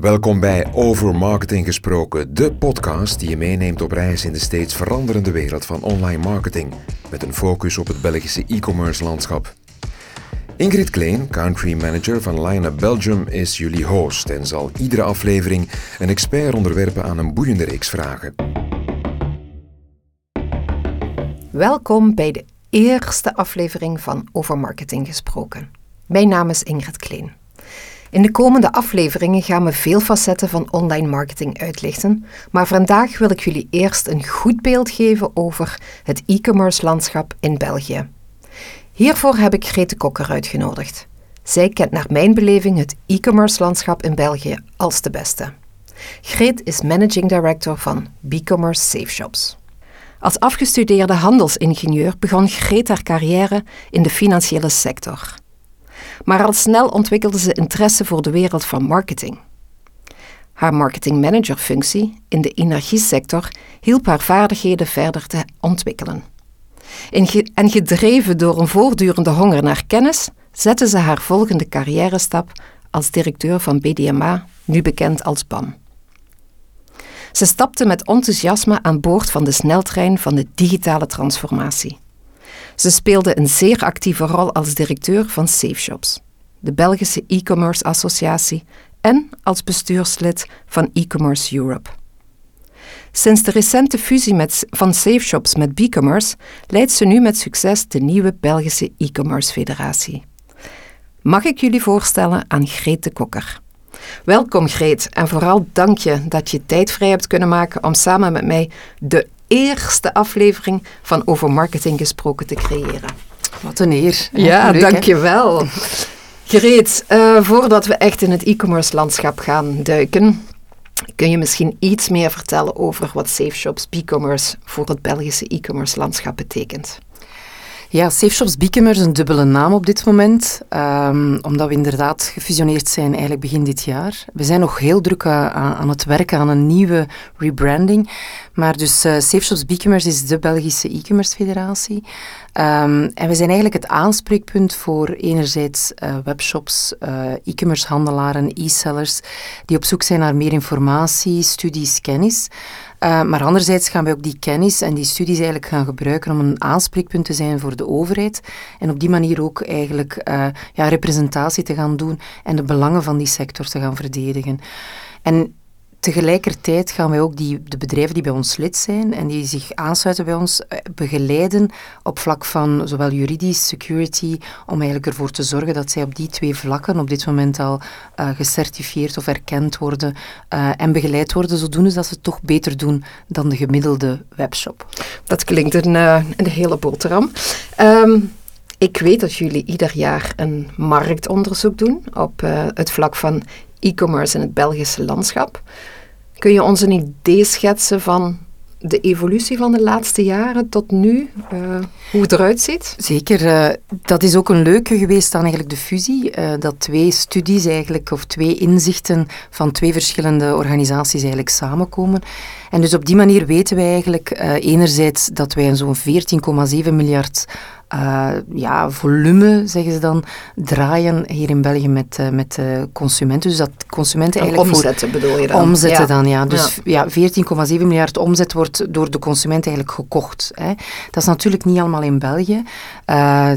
Welkom bij Over Marketing Gesproken, de podcast die je meeneemt op reis in de steeds veranderende wereld van online marketing, met een focus op het Belgische e-commerce landschap. Ingrid Kleen, country manager van Line Belgium, is jullie host en zal iedere aflevering een expert onderwerpen aan een boeiende reeks vragen. Welkom bij de eerste aflevering van Over Marketing Gesproken. Mijn naam is Ingrid Kleen. In de komende afleveringen gaan we veel facetten van online marketing uitlichten, maar vandaag wil ik jullie eerst een goed beeld geven over het e-commerce landschap in België. Hiervoor heb ik Grete Kokker uitgenodigd. Zij kent naar mijn beleving het e-commerce landschap in België als de beste. Greet is managing director van B-commerce Safe Shops. Als afgestudeerde handelsingenieur begon Greet haar carrière in de financiële sector maar al snel ontwikkelde ze interesse voor de wereld van marketing. Haar marketingmanagerfunctie in de energiesector hielp haar vaardigheden verder te ontwikkelen. En gedreven door een voortdurende honger naar kennis, zette ze haar volgende carrière-stap als directeur van BDMA, nu bekend als BAM. Ze stapte met enthousiasme aan boord van de sneltrein van de digitale transformatie. Ze speelde een zeer actieve rol als directeur van SafeShops, de Belgische e-commerce associatie, en als bestuurslid van e-commerce Europe. Sinds de recente fusie met, van SafeShops met BeCommerce leidt ze nu met succes de nieuwe Belgische e-commerce federatie. Mag ik jullie voorstellen aan Greet de Kokker. Welkom Greet en vooral dank je dat je tijd vrij hebt kunnen maken om samen met mij de eerste aflevering van Over Marketing Gesproken te creëren. Wat een eer. Ja, Leuk, dankjewel. Gereed, uh, voordat we echt in het e-commerce landschap gaan duiken, kun je misschien iets meer vertellen over wat SafeShops e-commerce voor het Belgische e-commerce landschap betekent? Ja, SafeShops Beekemer is een dubbele naam op dit moment, um, omdat we inderdaad gefusioneerd zijn eigenlijk begin dit jaar. We zijn nog heel druk aan, aan het werken aan een nieuwe rebranding, maar dus uh, SafeShops Beekemers is de Belgische e-commerce federatie. Um, en we zijn eigenlijk het aanspreekpunt voor enerzijds uh, webshops, e-commerce handelaren, e-sellers, die op zoek zijn naar meer informatie, studies, kennis. Uh, maar anderzijds gaan wij ook die kennis en die studies eigenlijk gaan gebruiken om een aanspreekpunt te zijn voor de overheid. En op die manier ook eigenlijk uh, ja, representatie te gaan doen en de belangen van die sector te gaan verdedigen. En tegelijkertijd gaan wij ook die, de bedrijven die bij ons lid zijn en die zich aansluiten bij ons eh, begeleiden op vlak van zowel juridisch, security, om eigenlijk ervoor te zorgen dat zij op die twee vlakken op dit moment al uh, gecertificeerd of erkend worden uh, en begeleid worden, zodoende dat ze het toch beter doen dan de gemiddelde webshop. Dat klinkt een, een hele boterham. Um, ik weet dat jullie ieder jaar een marktonderzoek doen op het vlak van e-commerce in het Belgische landschap. Kun je ons een idee schetsen van de evolutie van de laatste jaren tot nu, uh, hoe het eruit ziet? Zeker. Uh, dat is ook een leuke geweest aan eigenlijk de fusie. Uh, dat twee studies eigenlijk, of twee inzichten van twee verschillende organisaties eigenlijk samenkomen. En dus op die manier weten wij eigenlijk enerzijds dat wij zo'n 14,7 miljard uh, ja, volume, zeggen ze dan, draaien hier in België met, uh, met uh, consumenten. Dus dat consumenten eigenlijk omzetten bedoel je dan? Omzetten dan, ja. Dus ja, ja 14,7 miljard omzet wordt door de consument eigenlijk gekocht. Hè. Dat is natuurlijk niet allemaal in België.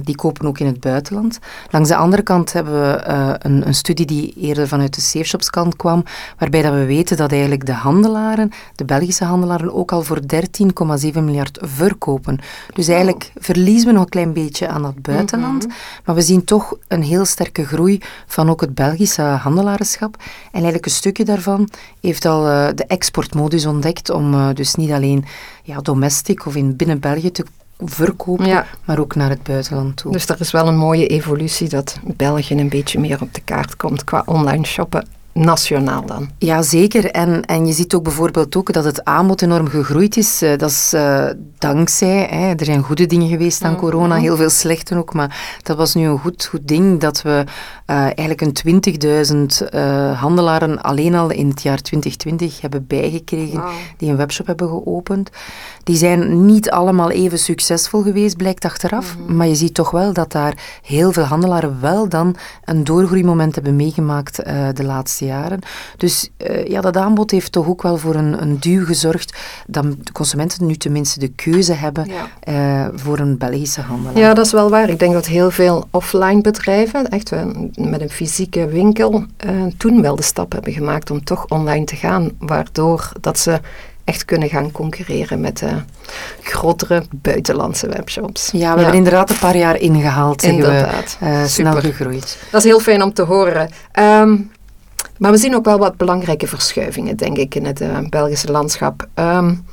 die kopen ook in het buitenland. Langs de andere kant hebben we een, een, studie die eerder vanuit de SafeShops kant kwam, waarbij dat we weten dat eigenlijk de handelaren, de Belgische handelaren, ook al voor 13,7 miljard verkopen. Dus eigenlijk verliezen we nog een klein klein beetje aan het buitenland. Mhm. Maar we zien toch een heel sterke groei van ook het Belgische handelarenschap. En eigenlijk een stukje daarvan heeft al uh, de exportmodus ontdekt om uh, dus niet alleen ja, domestic of in binnen België te verkopen, ja. maar ook naar het buitenland toe. Dus er is wel een mooie evolutie dat België een beetje meer op de kaart komt qua online shoppen nationaal dan. Ja, zeker. En, en je ziet ook bijvoorbeeld ook dat het aanbod enorm gegroeid is. Uh, dat is uh, dankzij, hè, er zijn goede dingen geweest aan mhm. corona, heel veel slechte ook, maar dat was nu een goed, goed ding dat we uh, eigenlijk een 20.000 handelaren alleen al in het jaar 2020 hebben bijgekregen die een webshop hebben geopend. Die zijn niet allemaal even succesvol geweest, blijkt achteraf, mhm. maar je ziet toch wel dat daar heel veel handelaren wel dan een doorgroeimoment hebben meegemaakt de laatste laatste jaren. Dus uh, ja, dat aanbod heeft toch ook wel voor een, een duw gezorgd dat de consumenten nu tenminste de keuze hebben ja. uh, voor een Belgische handelaar. Ja, dat is wel waar. Ik denk dat heel veel offline bedrijven, echt met een fysieke winkel, toen wel de stap hebben gemaakt om toch online te gaan, waardoor dat ze echt kunnen gaan concurreren met de grotere buitenlandse webshops. Ja, we hebben inderdaad een paar jaar ingehaald. Inderdaad. We, uh, snel gegroeid. Dat is heel fijn om te horen. Ehm, maar we zien ook wel wat belangrijke verschuivingen, denk ik, in het uh, Belgische landschap. Um,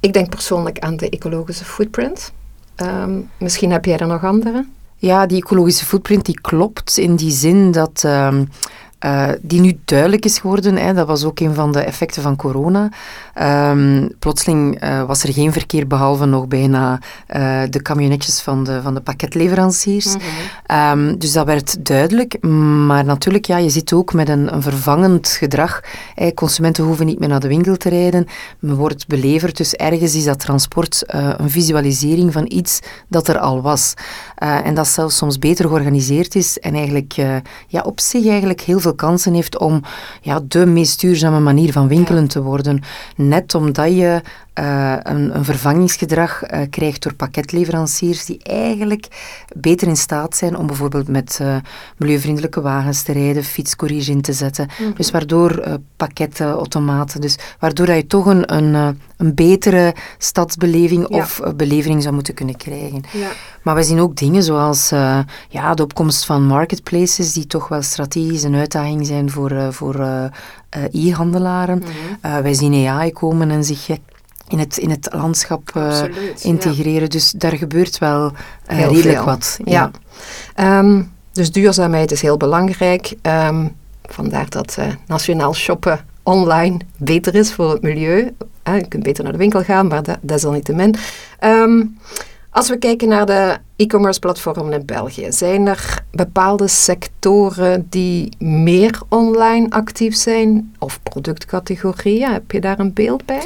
ik denk persoonlijk aan de ecologische footprint. Um, misschien heb jij er nog andere? Ja, die ecologische footprint die klopt in die zin dat uh, die nu duidelijk is geworden. Hè. Dat was ook een van de effecten van corona. Um, plotseling uh, was er geen verkeer behalve nog bijna uh, de camionetjes van de, van de pakketleveranciers. Mm um, dus dat werd duidelijk. Maar natuurlijk, ja, je zit ook met een, een vervangend gedrag. Hey, consumenten hoeven niet meer naar de winkel te rijden. Men wordt beleverd. Dus ergens is dat transport een visualisering van iets dat er al was. en dat zelfs soms beter georganiseerd is en eigenlijk ja, op zich eigenlijk heel veel kansen heeft om ja, de meest duurzame manier van winkelen te worden. Net omdat je uh, een, een, vervangingsgedrag uh, krijgt door pakketleveranciers die eigenlijk beter in staat zijn om bijvoorbeeld met uh, milieuvriendelijke wagens te rijden, fietscouriers in te zetten. Mhm. Dus waardoor pakketten, automaten, dus waardoor je toch een, een, een betere stadsbeleving of beleving zou moeten kunnen krijgen. Ja. Maar we zien ook dingen zoals ja, de opkomst van marketplaces die toch wel strategisch een uitdaging zijn voor, voor e-handelaren. Mhm. wij zien AI komen en zich in het, in het landschap uh, integreren. Dus daar gebeurt wel uh, redelijk veel. wat. Ja. ja. Um, dus duurzaamheid is heel belangrijk. Um, vandaar dat uh, nationaal shoppen online beter is voor het milieu. je kunt beter naar de winkel gaan, maar dat, desalniettemin. Um, als we kijken naar de e-commerce platformen in België, zijn er bepaalde sectoren die meer online actief zijn? Of productcategorieën? Heb je daar een beeld bij?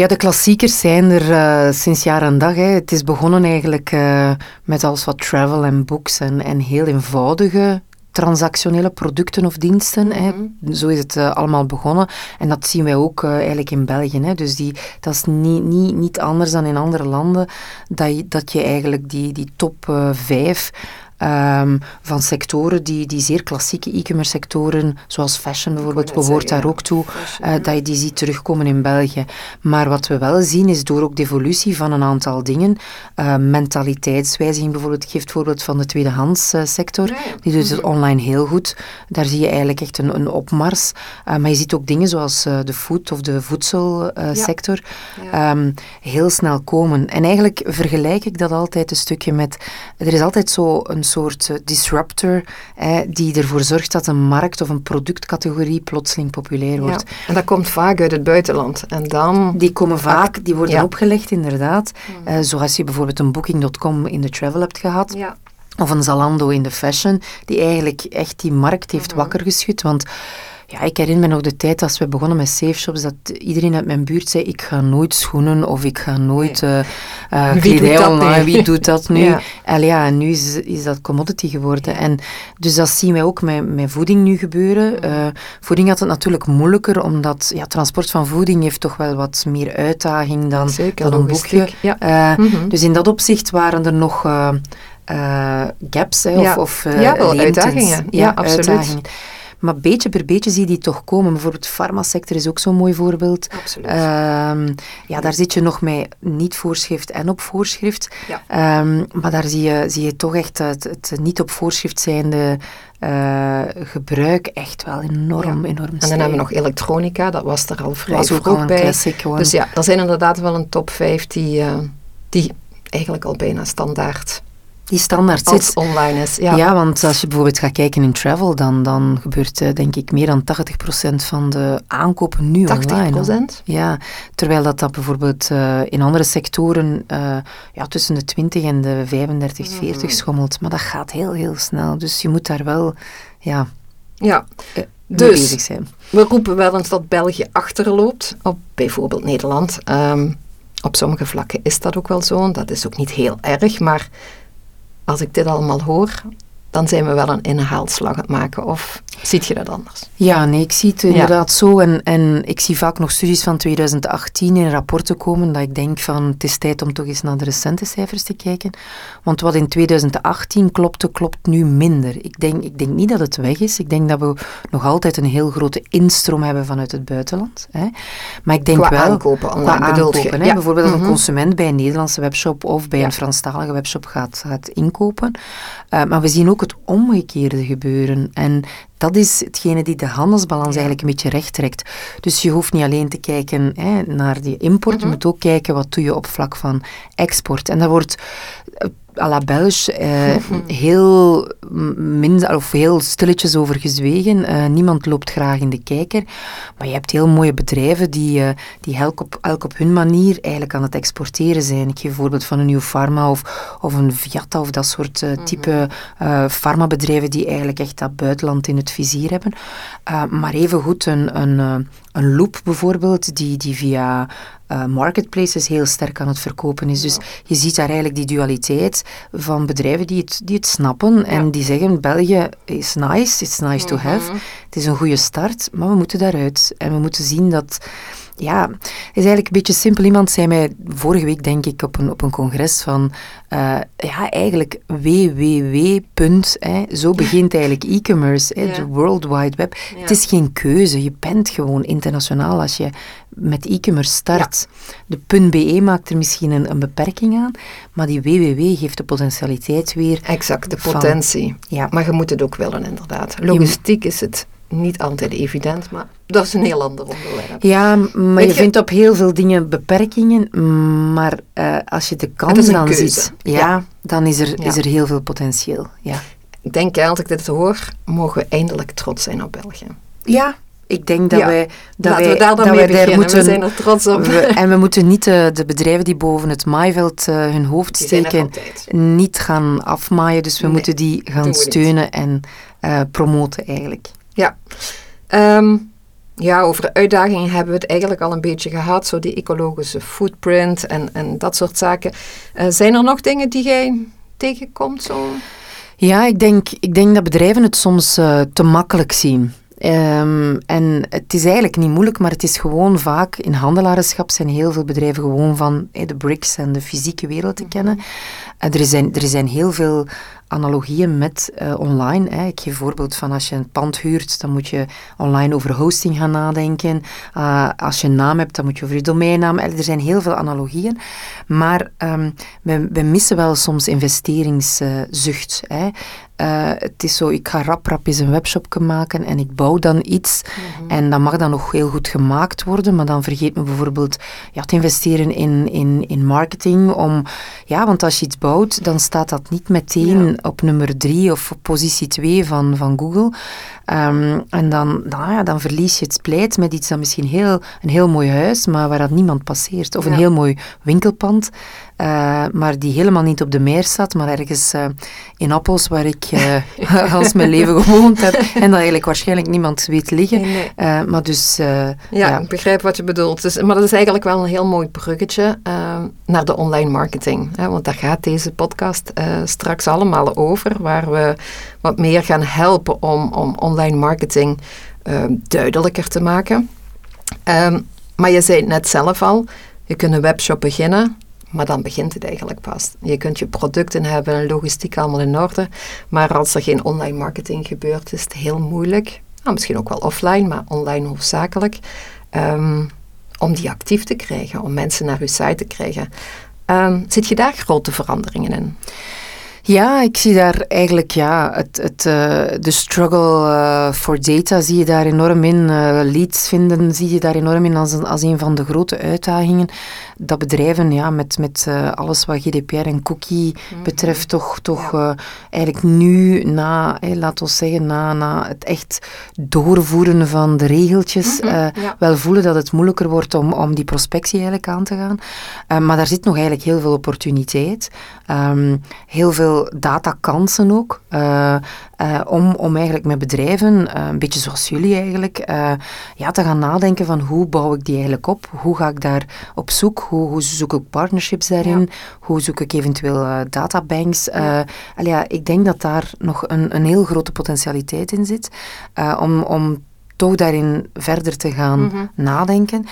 Ja, de klassiekers zijn er uh, sinds jaar en dag. Hè. Het is begonnen eigenlijk uh, met als wat travel en books en, en heel eenvoudige transactionele producten of diensten. Mm -hmm. hè. Mhm. Zo is het uh, allemaal begonnen. En dat zien wij ook uh, eigenlijk in België. Hè. Dus die, dat is niet, niet, niet anders dan in andere landen, dat je, dat je eigenlijk die, die top uh, vijf um, van sectoren die, die zeer klassieke e-commerce sectoren, zoals fashion bijvoorbeeld, behoort daar ook toe, uh, dat je die ziet terugkomen in België. Maar wat we wel zien is door ook de evolutie van een aantal dingen, uh, mentaliteitswijziging bijvoorbeeld, ik geef het voorbeeld van de tweedehandssector, uh, die doet het mhm. online heel goed. Daar zie je eigenlijk echt een, een opmars. Maar je ziet ook dingen zoals de food of de voedselsector ja. ja. um, heel snel komen. En eigenlijk vergelijk ik dat altijd een stukje met, er is altijd zo een soort eh, disruptor die ervoor zorgt dat een markt of een productcategorie plotseling populair wordt. Ja, en dat komt vaak uit het buitenland. En dan... Die komen vaak, die worden opgelegd inderdaad. Uh, zoals je bijvoorbeeld een Booking.com in de travel hebt gehad. Ja. Of een Zalando in de fashion, die eigenlijk echt die markt heeft mhm. wakker geschud. Want ja, ik herinner me nog de tijd als we begonnen met safe shops, dat iedereen uit mijn buurt zei, ik ga nooit schoenen of ik ga nooit nee. uh, uh, kledij online, wie doet dat nu? ja. En ja, en nu is, is dat commodity geworden. En dus dat zien wij ook met, met voeding nu gebeuren. Uh, voeding had het natuurlijk moeilijker, omdat ja, transport van voeding heeft toch wel wat meer uitdaging dan, Zeker, dan een boekje. Ja. Mm -hmm. Dus in dat opzicht waren er nog... gaps hè, of, of ja, wel, uitdagingen. Ja, absoluut. Uitdagingen. Maar beetje per beetje zie je die toch komen. Bijvoorbeeld de farmasector is ook zo'n mooi voorbeeld. Absoluut. Um, ja, daar zit je nog met niet voorschrift en op voorschrift. Ja. Um, maar daar zie je, zie je toch echt het, het niet op voorschrift zijnde uh, gebruik echt wel enorm, ja. enorm En dan hebben we nog elektronica, dat was er al vrij was ook bij. Classic, dus ja, dat zijn inderdaad wel een top 5 die, uh, die eigenlijk al bijna standaard die standaard Als zit. online is, ja. Ja, want als je bijvoorbeeld gaat kijken in travel, dan, dan gebeurt uh, denk ik meer dan 80% van de aankopen nu 80%? online. 80%? Ja, terwijl dat, dat bijvoorbeeld uh, in andere sectoren uh, ja, tussen de 20 en de 35, 40 mm. schommelt. Maar dat gaat heel, heel snel. Dus je moet daar wel, ja... Ja, dus bezig zijn. we roepen wel eens dat België achterloopt op bijvoorbeeld Nederland. Um, op sommige vlakken is dat ook wel zo. Dat is ook niet heel erg, maar als ik dit allemaal hoor, dan zijn we wel een inhaalslag aan het maken. Of Ziet je dat anders? Ja, nee, ik zie het inderdaad zo. En, en ik zie vaak nog studies van 2018 in rapporten komen dat ik denk van het is tijd om toch eens naar de recente cijfers te kijken. Want wat in 2018 klopte, klopt nu minder. Ik denk, ik denk niet dat het weg is. Ik denk dat we nog altijd een heel grote instroom hebben vanuit het buitenland. Hè. Maar ik denk qua wel... aankopen online qua aankopen, hè. Bijvoorbeeld als een mhm. consument bij een Nederlandse webshop of bij een Franstalige webshop gaat, gaat inkopen. Uh, maar we zien ook het omgekeerde gebeuren. En dat is hetgene die de handelsbalans eigenlijk een beetje recht trekt. Dus je hoeft niet alleen te kijken hè, naar die import, je mhm. moet ook kijken wat doe je op vlak van export. En daar wordt à la Belge eh, heel, minder, of heel stilletjes over gezwegen. Uh, niemand loopt graag in de kijker. Maar je hebt heel mooie bedrijven die, uh, die elk, op, elk op hun manier eigenlijk aan het exporteren zijn. Ik geef voorbeeld van een nieuw pharma of, of een Viata of dat soort uh, type farmabedrijven die eigenlijk echt dat buitenland in het vizier hebben. maar evengoed een, een, een loop bijvoorbeeld die, die via uh, marketplaces heel sterk aan het verkopen is. Dus je ziet daar eigenlijk die dualiteit van bedrijven die het, die het snappen en die zeggen België is nice, it's nice to have, mhm. het is een goede start, maar we moeten daaruit. En we moeten zien dat ja, het is eigenlijk een beetje simpel. Iemand zei mij vorige week, denk ik, op een, op een congres van, uh, ja, eigenlijk www. Hè, zo begint eigenlijk e-commerce, ja. de World Wide Web. Het is geen keuze, je bent gewoon internationaal als je met e-commerce start. De .be maakt er misschien een, een, beperking aan, maar die www geeft de potentialiteit weer. Exact, de potentie. ja. Maar je moet het ook willen, inderdaad. Logistiek is het niet altijd evident, maar dat is een heel ander onderwerp. Ja, maar je, vindt op heel veel dingen beperkingen, maar uh, als je de kans dan ziet, ja, dan is er, is er heel veel potentieel. Ja. Ik denk, als ik dit hoor, mogen we eindelijk trots zijn op België. Ja, ik denk dat wij, dat wij, we daar dan dat mee beginnen. Moeten, we zijn er trots op. en we moeten niet de, de, bedrijven die boven het maaiveld uh, hun hoofd steken, niet gaan afmaaien. Dus we moeten die gaan steunen en uh, promoten eigenlijk. Ja. Um, ja, over uitdagingen hebben we het eigenlijk al een beetje gehad. Zo die ecologische footprint en, en dat soort zaken. Uh, zijn er nog dingen die jij tegenkomt? Zo? Ja, ik denk, ik denk dat bedrijven het soms uh, te makkelijk zien. Um, en het is eigenlijk niet moeilijk, maar het is gewoon vaak in handelarenschap zijn heel veel bedrijven gewoon van hey, de bricks en de fysieke wereld te kennen. Uh, er, zijn, er zijn heel veel analogieën met uh, online. Hè. Ik geef voorbeeld van als je een pand huurt, dan moet je online over hosting gaan nadenken. Uh, als je een naam hebt, dan moet je over je domeinnaam. Er zijn heel veel analogieën. Maar um, we, we, missen wel soms investeringszucht. Hè. Uh, het is zo, ik ga rap rap eens een webshop maken en ik bouw dan iets. Mhm. En dat mag dan nog heel goed gemaakt worden, maar dan vergeet me bijvoorbeeld ja, te investeren in, in, in marketing. Om, ja, want als je iets bouwt, dan staat dat niet meteen op nummer drie of op positie twee van, van Google. Um, en dan, dan, ja, dan verlies je het splijt met iets dat misschien heel, een heel mooi huis, maar waar dat niemand passeert. Of een heel mooi winkelpand. Uh, maar die helemaal niet op de meer staat, maar ergens uh, in Appels, waar ik uh, als mijn leven gewoond heb. En dat eigenlijk waarschijnlijk niemand weet liggen. Nee, nee. maar dus, ja, ja, ik begrijp wat je bedoelt. Dus, maar dat is eigenlijk wel een heel mooi bruggetje naar de online marketing. Hè, want daar gaat deze podcast straks allemaal over, waar we wat meer gaan helpen om, om online marketing duidelijker te maken. Um, maar je zei het net zelf al, je kunt een webshop beginnen maar dan begint het eigenlijk pas. Je kunt je producten hebben, logistiek allemaal in orde. Maar als er geen online marketing gebeurt, is het heel moeilijk. Nou, misschien ook wel offline, maar online hoofdzakelijk. Um, om die actief te krijgen, om mensen naar uw site te krijgen. Zit je daar grote veranderingen in? Ja, ik zie daar eigenlijk ja, het, het, uh, de struggle for data zie je daar enorm in. Uh, leads vinden zie je daar enorm in als als een van de grote uitdagingen. Dat bedrijven ja, met, met alles wat GDPR en cookie mhm. betreft toch, toch eigenlijk nu na, hey, laten we zeggen, na, na het echt doorvoeren van de regeltjes, mhm, wel voelen dat het moeilijker wordt om, om die prospectie eigenlijk aan te gaan. maar daar zit nog eigenlijk heel veel opportuniteit. Um, heel veel datakansen ook. Om, om eigenlijk met bedrijven, een beetje zoals jullie eigenlijk, ja, te gaan nadenken van hoe bouw ik die eigenlijk op? Hoe ga ik daar op zoek? Hoe, hoe zoek ik partnerships daarin? Hoe zoek ik eventueel databanks? Ja. ja, ik denk dat daar nog een, een heel grote potentialiteit in zit. om, om toch daarin verder te gaan mhm. nadenken.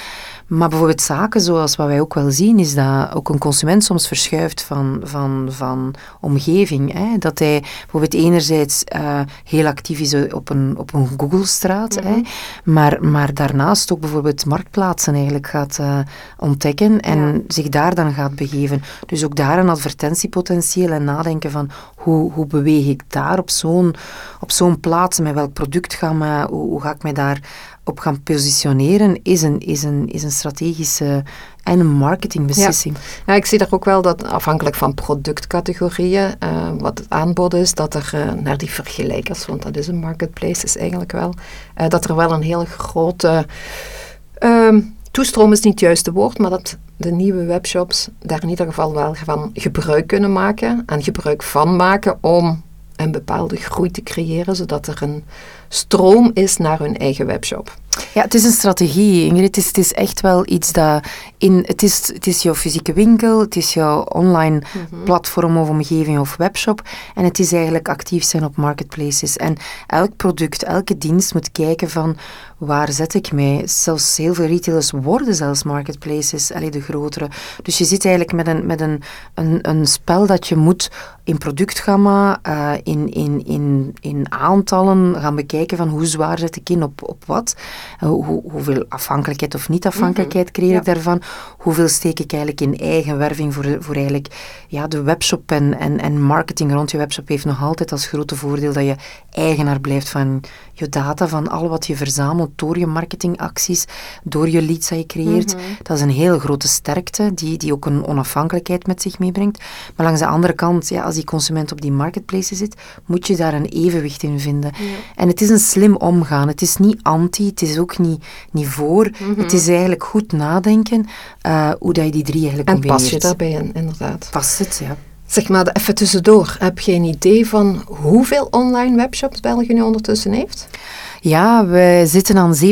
Maar bijvoorbeeld zaken zoals wat wij ook wel zien, is dat ook een consument soms verschuift van, van, van omgeving. Hè? Dat hij bijvoorbeeld enerzijds uh, heel actief is op een, op een Google-straat? Mhm. Maar, maar daarnaast ook bijvoorbeeld marktplaatsen eigenlijk gaat uh, ontdekken en zich daar dan gaat begeven. Dus ook daar een advertentiepotentieel en nadenken van hoe, hoe beweeg ik daar op zo'n op zo'n plaats, met welk product ga, me, hoe, hoe ga ik mij daar op gaan positioneren, is een, is een, is een strategische en een marketingbeslissing. Ja. ik zie daar ook wel dat afhankelijk van productcategorieën, uh, wat het aanbod is, dat er uh, naar die vergelijkers, want dat is een marketplace is eigenlijk wel, uh, dat er wel een hele grote ehm, toestroom is niet het juiste woord, maar dat de nieuwe webshops daar in ieder geval wel van gebruik kunnen maken en gebruik van maken om een bepaalde groei te creëren, zodat er een stroom is naar hun eigen webshop. Ja, het is een strategie, Ingrid. Het is, het is echt wel iets dat in. Het is, het is jouw fysieke winkel, het is jouw online mhm. platform of omgeving of webshop. En het is eigenlijk actief zijn op marketplaces. En elk product, elke dienst moet kijken van waar zet ik mij? Zelfs heel veel retailers worden zelfs marketplaces, allee, de grotere. Dus je zit eigenlijk met een, met een, een, een spel dat je moet in productgamma, uh, in, in, in, in aantallen gaan bekijken van hoe zwaar zet ik in op, op wat. Uh, hoe, hoeveel afhankelijkheid of niet-afhankelijkheid mhm. creëer ik daarvan? Hoeveel steek ik eigenlijk in eigen werving voor, voor eigenlijk ja, de webshop en, en, en marketing rond je webshop heeft nog altijd als grote voordeel dat je eigenaar blijft van je data, van al wat je verzamelt door je marketingacties, door je leads dat je creëert. Mhm. Dat is een heel grote sterkte die, die ook een onafhankelijkheid met zich meebrengt. Maar langs de andere kant, ja, als die consument op die marketplace zit, moet je daar een evenwicht in vinden. En het is een slim omgaan. Het is niet anti, het is ook niet, niet voor. Mhm. Het is eigenlijk goed nadenken uh, hoe dat je die drie eigenlijk en combineert. En pas je daarbij inderdaad. Past het, ja. Zeg maar, even tussendoor. Heb je een idee van hoeveel online webshops België nu ondertussen heeft? Ja, wij zitten aan 57.000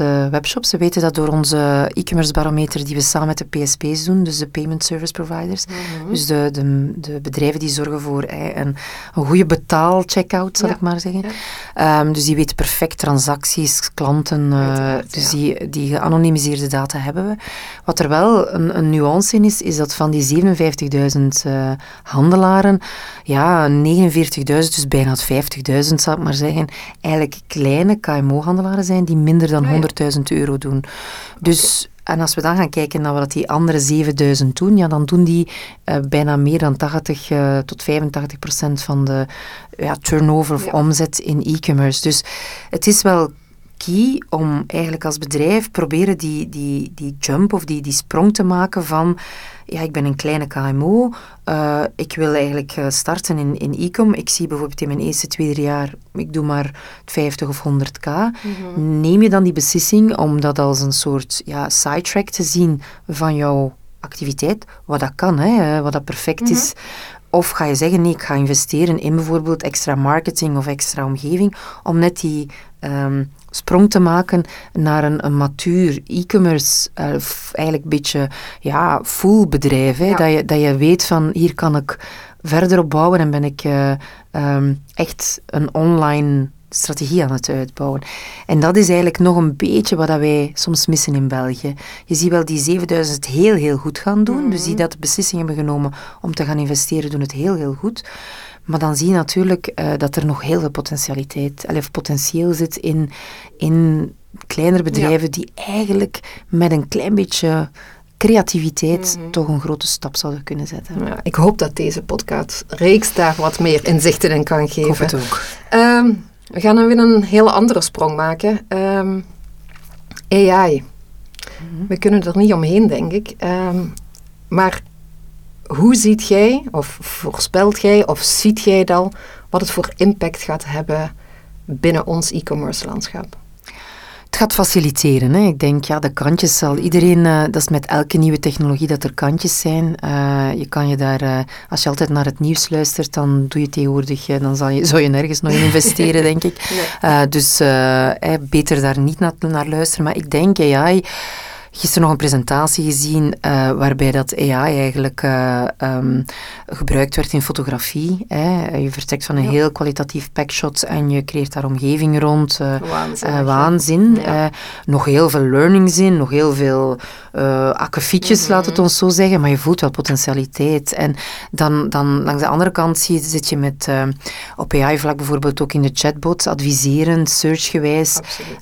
uh, webshops. We weten dat door onze e-commerce barometer die we samen met de PSP's doen, dus de Payment Service Providers, mhm. dus de, de, de, bedrijven die zorgen voor eh, een, een goede betaal-checkout, zal ik maar zeggen. Um, dus die weten perfect transacties, klanten, uh, dus die, die geanonimiseerde data hebben we. Wat er wel een, een nuance in is, is dat van die 57.000 uh, handelaren, ja, 49.000, dus bijna 50.000 zal ik maar zeggen, eigenlijk kleine KMO-handelaren zijn die minder dan 100.000 ah, euro doen. Dus... En als we dan gaan kijken naar wat die andere 7000 doen, ja, dan doen die uh, bijna meer dan 80 uh, eh, tot 85 procent van de ja, turnover of omzet in e-commerce. Dus het is wel key om eigenlijk als bedrijf proberen die, die, die jump of die, die sprong te maken van ja, ik ben een kleine KMO, uh, ik wil eigenlijk eh, starten in, in e-com. Ik zie bijvoorbeeld in mijn eerste, tweede jaar, ik doe maar 50 of 100k. Mhm. Neem je dan die beslissing om dat als een soort ja, sidetrack te zien van jouw activiteit, wat dat kan, hè, wat dat perfect is. Mhm. Of ga je zeggen, nee, ik ga investeren in bijvoorbeeld extra marketing of extra omgeving, om net die um, sprong te maken naar een, een matuur e-commerce, uh, eigenlijk een beetje ja, full bedrijf. Hè? Dat, je, dat je weet van, hier kan ik verder op bouwen en ben ik uh, um, echt een online strategie aan het uitbouwen. En dat is eigenlijk nog een beetje wat wij soms missen in België. Je ziet wel die 7000 heel, heel goed gaan doen. Mm Dus die dat de beslissing hebben genomen om te gaan investeren, doen het heel, heel goed. Maar dan zie je natuurlijk uh, dat er nog heel veel potentialiteit, of potentieel zit in, in kleinere bedrijven die eigenlijk met een klein beetje creativiteit mhm. toch een grote stap zouden kunnen zetten. Ja, ik hoop dat deze podcast reeks daar wat meer inzichten in kan geven. Ik hoop het ook. Um, we gaan dan weer een hele andere sprong maken. Um, AI. Mhm. We kunnen er niet omheen, denk ik. Um, maar hoe ziet jij, of voorspelt jij, of ziet jij dan wat het voor impact gaat hebben binnen ons e-commerce landschap? Het gaat faciliteren. Hè. Ik denk, ja, de kantjes zal iedereen... Uh, dat is met elke nieuwe technologie dat er kantjes zijn. Uh, je kan je daar... Uh, als je altijd naar het nieuws luistert, dan doe je tegenwoordig... dan zal je, zou je nergens nog in investeren, denk ik. Nee. dus beter daar niet naar, naar luisteren. Maar ik denk, AI gisteren nog een presentatie gezien uh, waarbij dat AI eigenlijk uh, um, gebruikt werd in fotografie. Hè. Je vertrekt van een ja. heel kwalitatief packshot en je creëert daar omgeving rond. Uh, waanzin. waanzin. Ja. nog heel veel learnings in, nog heel veel akkefietjes, mm -hmm. laat het ons zo zeggen, maar je voelt wel potentialiteit. En dan, dan langs de andere kant zie, zit je met op AI-vlak bijvoorbeeld ook in de chatbots, adviserend, searchgewijs.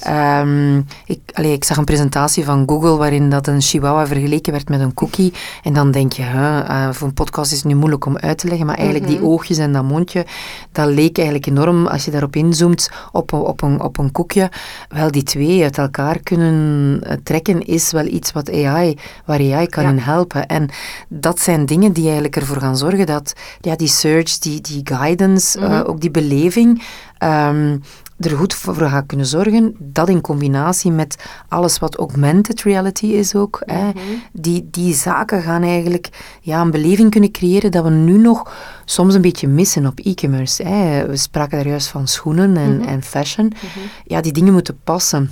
Um, ik, allee, ik zag een presentatie van Google waarin dat een chihuahua vergeleken werd met een cookie. En dan denk je, uh, voor een podcast is het nu moeilijk om uit te leggen, maar eigenlijk die mhm. oogjes en dat mondje, dat leek eigenlijk enorm, als je daarop inzoomt, op, op, een, op een koekje. Wel, die twee uit elkaar kunnen eh, trekken is wel iets wat AI, waar AI kan in helpen. En dat zijn dingen die eigenlijk ervoor gaan zorgen dat ja, die search, die, die guidance, mm ook die beleving, um, er goed voor gaat kunnen zorgen. Dat in combinatie met alles wat augmented reality is ook. hè, mhm. die, die zaken gaan eigenlijk ja, een beleving kunnen creëren dat we nu nog soms een beetje missen op e-commerce. We spraken daar juist van schoenen en, mhm. en fashion. Mhm. Ja, die dingen moeten passen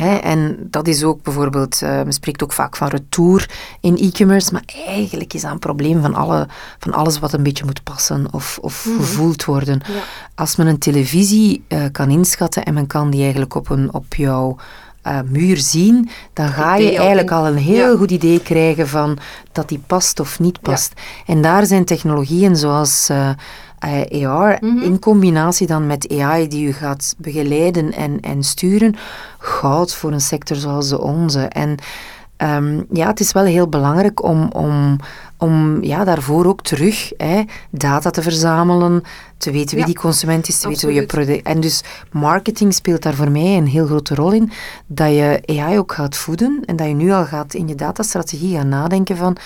en dat is ook bijvoorbeeld, uh, men spreekt ook vaak van retour in e-commerce, maar eigenlijk is dat een probleem van, alle, van alles wat een beetje moet passen of, of mhm. gevoeld worden. Als men een televisie uh, kan inschatten en men kan die eigenlijk op, een, op jouw uh, muur zien, dan ga je eigenlijk al een heel goed idee krijgen van dat die past of niet past. En daar zijn technologieën zoals uh, AR mhm. in combinatie dan met AI die u gaat begeleiden en, en sturen, goud voor een sector zoals de onze. En um, ja, het is wel heel belangrijk om, om, om ja, daarvoor ook terug hè, data te verzamelen, te weten wie die consument is, te weten hoe je product... En dus marketing speelt daar voor mij een heel grote rol in, dat je AI ook gaat voeden en dat je nu al gaat in je datastrategie gaan nadenken van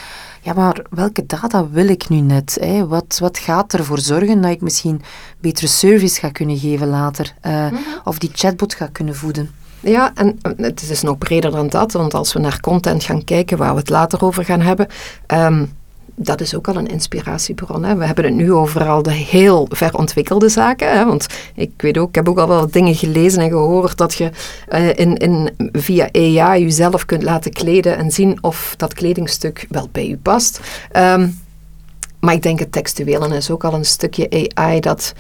ja, maar welke data wil ik nu net? Hè? Wat, wat gaat ervoor zorgen dat ik misschien betere service ga kunnen geven later? Uh, Of die chatbot ga kunnen voeden? Ja, en het is nog breder dan dat, want als we naar content gaan kijken, waar we het later over gaan hebben, um, dat is ook al een inspiratiebron. Hè. We hebben het nu over al de heel verontwikkelde zaken. Hè, want ik weet ook, ik heb ook al wel dingen gelezen en gehoord dat je uh, in, in, via AI jezelf kunt laten kleden en zien of dat kledingstuk wel bij u past. Um, maar ik denk het textuele is ook al een stukje AI dat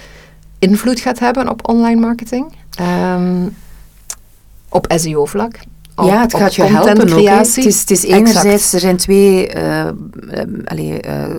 invloed gaat hebben op online marketing. Um, op SEO-vlak ja, het gaat je helpen ook. Het is, het is enerzijds, er zijn twee, uh, allee, uh,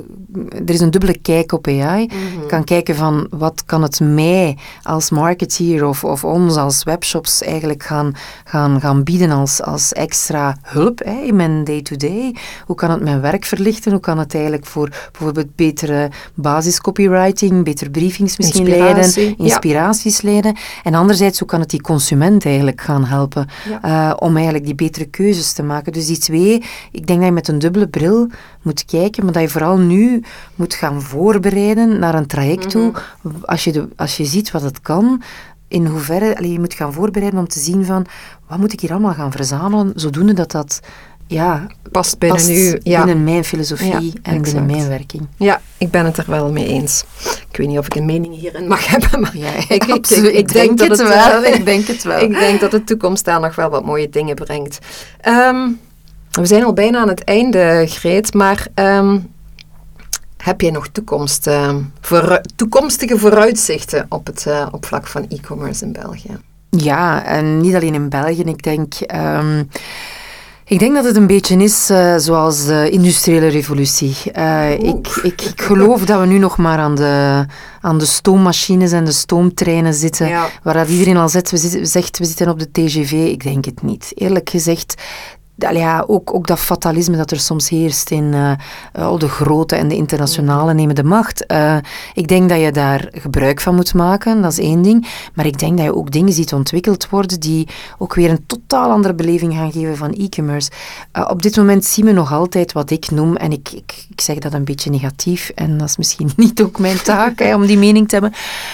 er is een dubbele kijk op AI. Mm Je kan kijken van wat kan het mij als marketeer of, of ons als webshops eigenlijk gaan, gaan, gaan bieden als, als extra hulp hè, in mijn day-to-day. Hoe kan het mijn werk verlichten? Hoe kan het eigenlijk voor bijvoorbeeld betere basiscopywriting, betere briefings misschien leiden, inspiraties leiden? En anderzijds, hoe kan het die consument eigenlijk gaan helpen ja. uh, om eigenlijk die betere keuzes te maken. Dus die twee, ik denk dat je met een dubbele bril moet kijken, maar dat je vooral nu moet gaan voorbereiden naar een traject toe. Mhm. Als je, de, als je ziet wat het kan, in hoeverre allee, je moet gaan voorbereiden om te zien van wat moet ik hier allemaal gaan verzamelen, zodoende dat dat ja, past binnen, u, ja. binnen mijn filosofie en binnen mijn werking. Ja, ik ben het er wel mee eens. Ik weet niet of ik een mening hierin mag hebben, maar ja, ik, ik, ik, denk, het wel. ik denk het wel. ik denk dat de toekomst daar nog wel wat mooie dingen brengt. Ehm, we zijn al bijna aan het einde, Greet, maar ehm, heb jij nog toekomst, uh, voor, toekomstige vooruitzichten op het uh, op vlak van e-commerce in België? Ja, en niet alleen in België. Ik denk... Um, ik denk dat het een beetje is uh, zoals de industriële revolutie. Uh, ik, ik, ik, geloof dat we nu nog maar aan de, aan de stoommachines en de stoomtreinen zitten, waar dat iedereen al zet, we zegt we zitten op de TGV. Ik denk het niet. Eerlijk gezegd, ja, ook, ook dat fatalisme dat er soms heerst in uh, al de grote en de internationale nemen de macht. Uh, ik denk dat je daar gebruik van moet maken, dat is één ding. Maar ik denk dat je ook dingen ziet ontwikkeld worden die ook weer een totaal andere beleving gaan geven van e-commerce. Uh, op dit moment zien we nog altijd wat ik noem, en ik, ik, ik zeg dat een beetje negatief, en dat is misschien niet ook mijn taak hè, om die mening te hebben,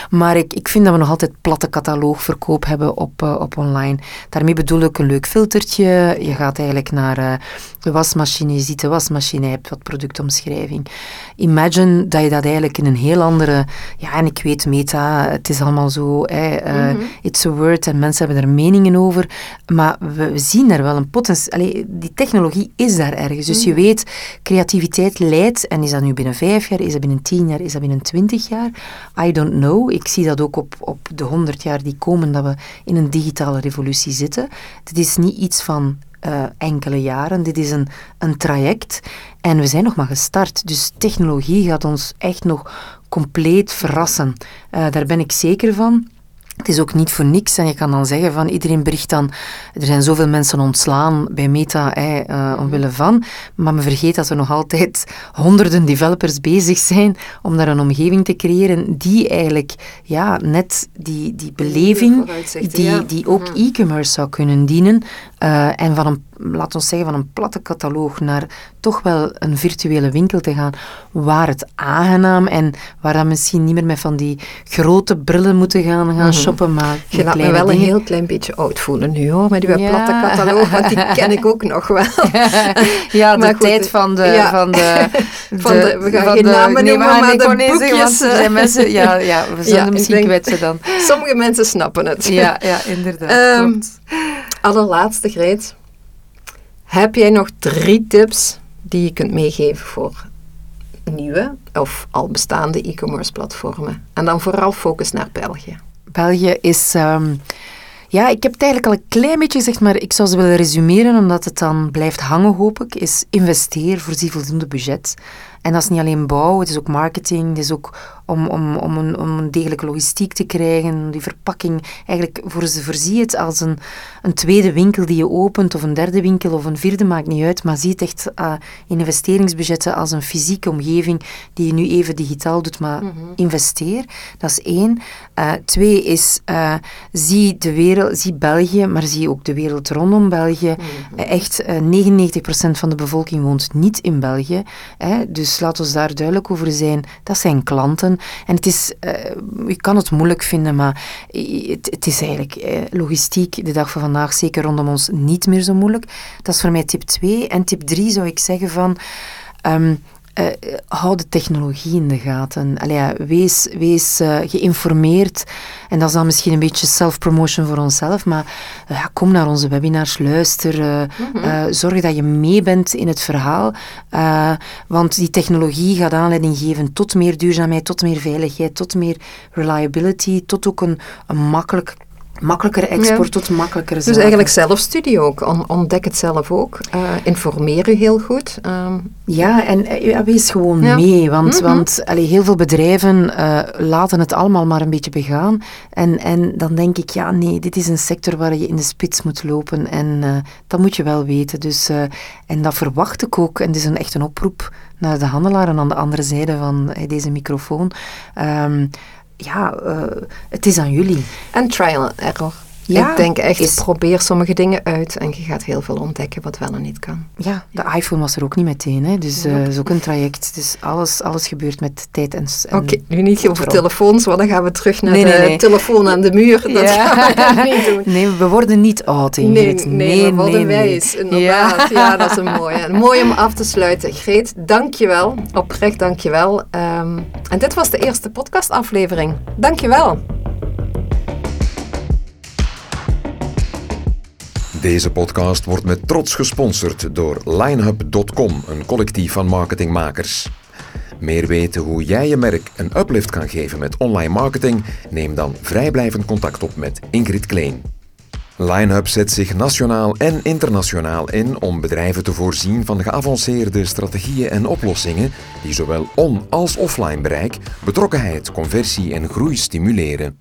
maar ik, ik vind dat we nog altijd platte cataloogverkoop hebben op, op online. Daarmee bedoel ik een leuk filtertje, je gaat eigenlijk naar uh, de wasmachine, je ziet de wasmachine, je hebt wat productomschrijving. Imagine dat je dat eigenlijk in een heel andere... Ja, en ik weet meta, het is allemaal zo, hè, uh, it's a word en mensen hebben er meningen over, maar we, we zien er wel een potentieel... Die technologie is daar ergens, dus je mhm. weet, creativiteit leidt, en is dat nu binnen vijf jaar, is dat binnen tien jaar, is dat binnen twintig jaar? I don't know. Ik zie dat ook op, op de honderd jaar die komen, dat we in een digitale revolutie zitten. Het is niet iets van uh, enkele jaren. Dit is een, een traject en we zijn nog maar gestart. Dus technologie gaat ons echt nog compleet verrassen. Uh, daar ben ik zeker van. Het is ook niet voor niks. En je kan dan zeggen van iedereen bericht dan, er zijn zoveel mensen ontslaan bij Meta eh, omwille van. Maar men vergeet dat er nog altijd honderden developers bezig zijn om daar een omgeving te creëren die eigenlijk ja, net die, die beleving, die, die ook e-commerce zou kunnen dienen. Uh, en van een laten we zeggen, van een platte catalogus naar toch wel een virtuele winkel te gaan, waar het aangenaam en waar dan misschien niet meer met van die grote brillen moeten gaan, gaan mhm. shoppen, maar Je laat me wel een heel klein beetje oud voelen nu hoor, met die platte catalogus, want die ken ik ook nog wel. ja, de tijd van de... Van de, van de, we gaan geen namen noemen, maar de boekjes. zijn mensen, ja, ja, we zullen ja, misschien kwetsen dan. Sommige mensen snappen het. Ja, ja inderdaad. Um, allerlaatste, Greet. Heb jij nog drie tips die je kunt meegeven voor nieuwe of al bestaande e-commerce platformen? En dan vooral focus naar België. België is. Um, ja, ik heb het eigenlijk al een klein beetje gezegd, maar ik zou ze willen resumeren, omdat het dan blijft hangen, hoop ik. Is investeer, voorzie voldoende budget. En dat is niet alleen bouw, het is ook marketing, het is ook om, om, om, een, om een degelijke logistiek te krijgen, die verpakking. Eigenlijk voor ze voorzie het als een, een tweede winkel die je opent, of een derde winkel, of een vierde, maakt niet uit, maar zie het echt uh, in investeringsbudgetten als een fysieke omgeving die je nu even digitaal doet, maar mhm. investeer. Dat is één. Uh, twee is, uh, zie de wereld, zie België, maar zie ook de wereld rondom België. Mhm. Echt, 99% van de bevolking woont niet in België. Hè, dus dus laat ons daar duidelijk over zijn. Dat zijn klanten. En het is, je kan het moeilijk vinden, maar het, is eigenlijk uh, logistiek de dag van vandaag, zeker rondom ons, niet meer zo moeilijk. Dat is voor mij tip 2. En tip 3 zou ik zeggen van... Um, uh, hou de technologie in de gaten. Allee, wees wees uh, geïnformeerd. En dat is dan misschien een beetje self-promotion voor onszelf. Maar uh, kom naar onze webinars, luister. Mhm. zorg dat je mee bent in het verhaal. want die technologie gaat aanleiding geven tot meer duurzaamheid, tot meer veiligheid, tot meer reliability, tot ook een, een makkelijk makkelijker export tot makkelijker Dus eigenlijk zelfstudie ook. ontdek het zelf ook. Uh, informeer je heel goed. Ehm, ja, en uh, ja, wees gewoon mee. Want, mm want allee, heel veel bedrijven uh, laten het allemaal maar een beetje begaan. En, en dan denk ik, ja nee, dit is een sector waar je in de spits moet lopen. En dat moet je wel weten. Dus, en dat verwacht ik ook. En het is een, echt een oproep naar de handelaren aan de andere zijde van deze microfoon. Um, ja, uh, het is aan jullie. En trial and error. Ja, ik denk echt, is... probeer sommige dingen uit en je gaat heel veel ontdekken wat wel en niet kan. Ja, de iPhone was er ook niet meteen, hè. dus uh, is ook een traject. Dus alles, alles gebeurt met tijd en... en Oké, nu niet over telefoons, want dan gaan we terug naar de telefoon aan de muur. Dat ja. gaan we niet doen. Nee, we worden niet oud, Ingrid. Nee, nee, nee, we worden wijs, inderdaad. Ja. ja. dat is een mooie. Mooi om af te sluiten. Greet, dank je wel. Oprecht dank je wel. Um, en dit was de eerste podcastaflevering. Dank Deze podcast wordt met trots gesponsord door Linehub.com, een collectief van marketingmakers. Meer weten hoe jij je merk een uplift kan geven met online marketing? Neem dan vrijblijvend contact op met Ingrid Kleen. Linehub zet zich nationaal en internationaal in om bedrijven te voorzien van geavanceerde strategieën en oplossingen die zowel on- als offline bereik, betrokkenheid, conversie en groei stimuleren.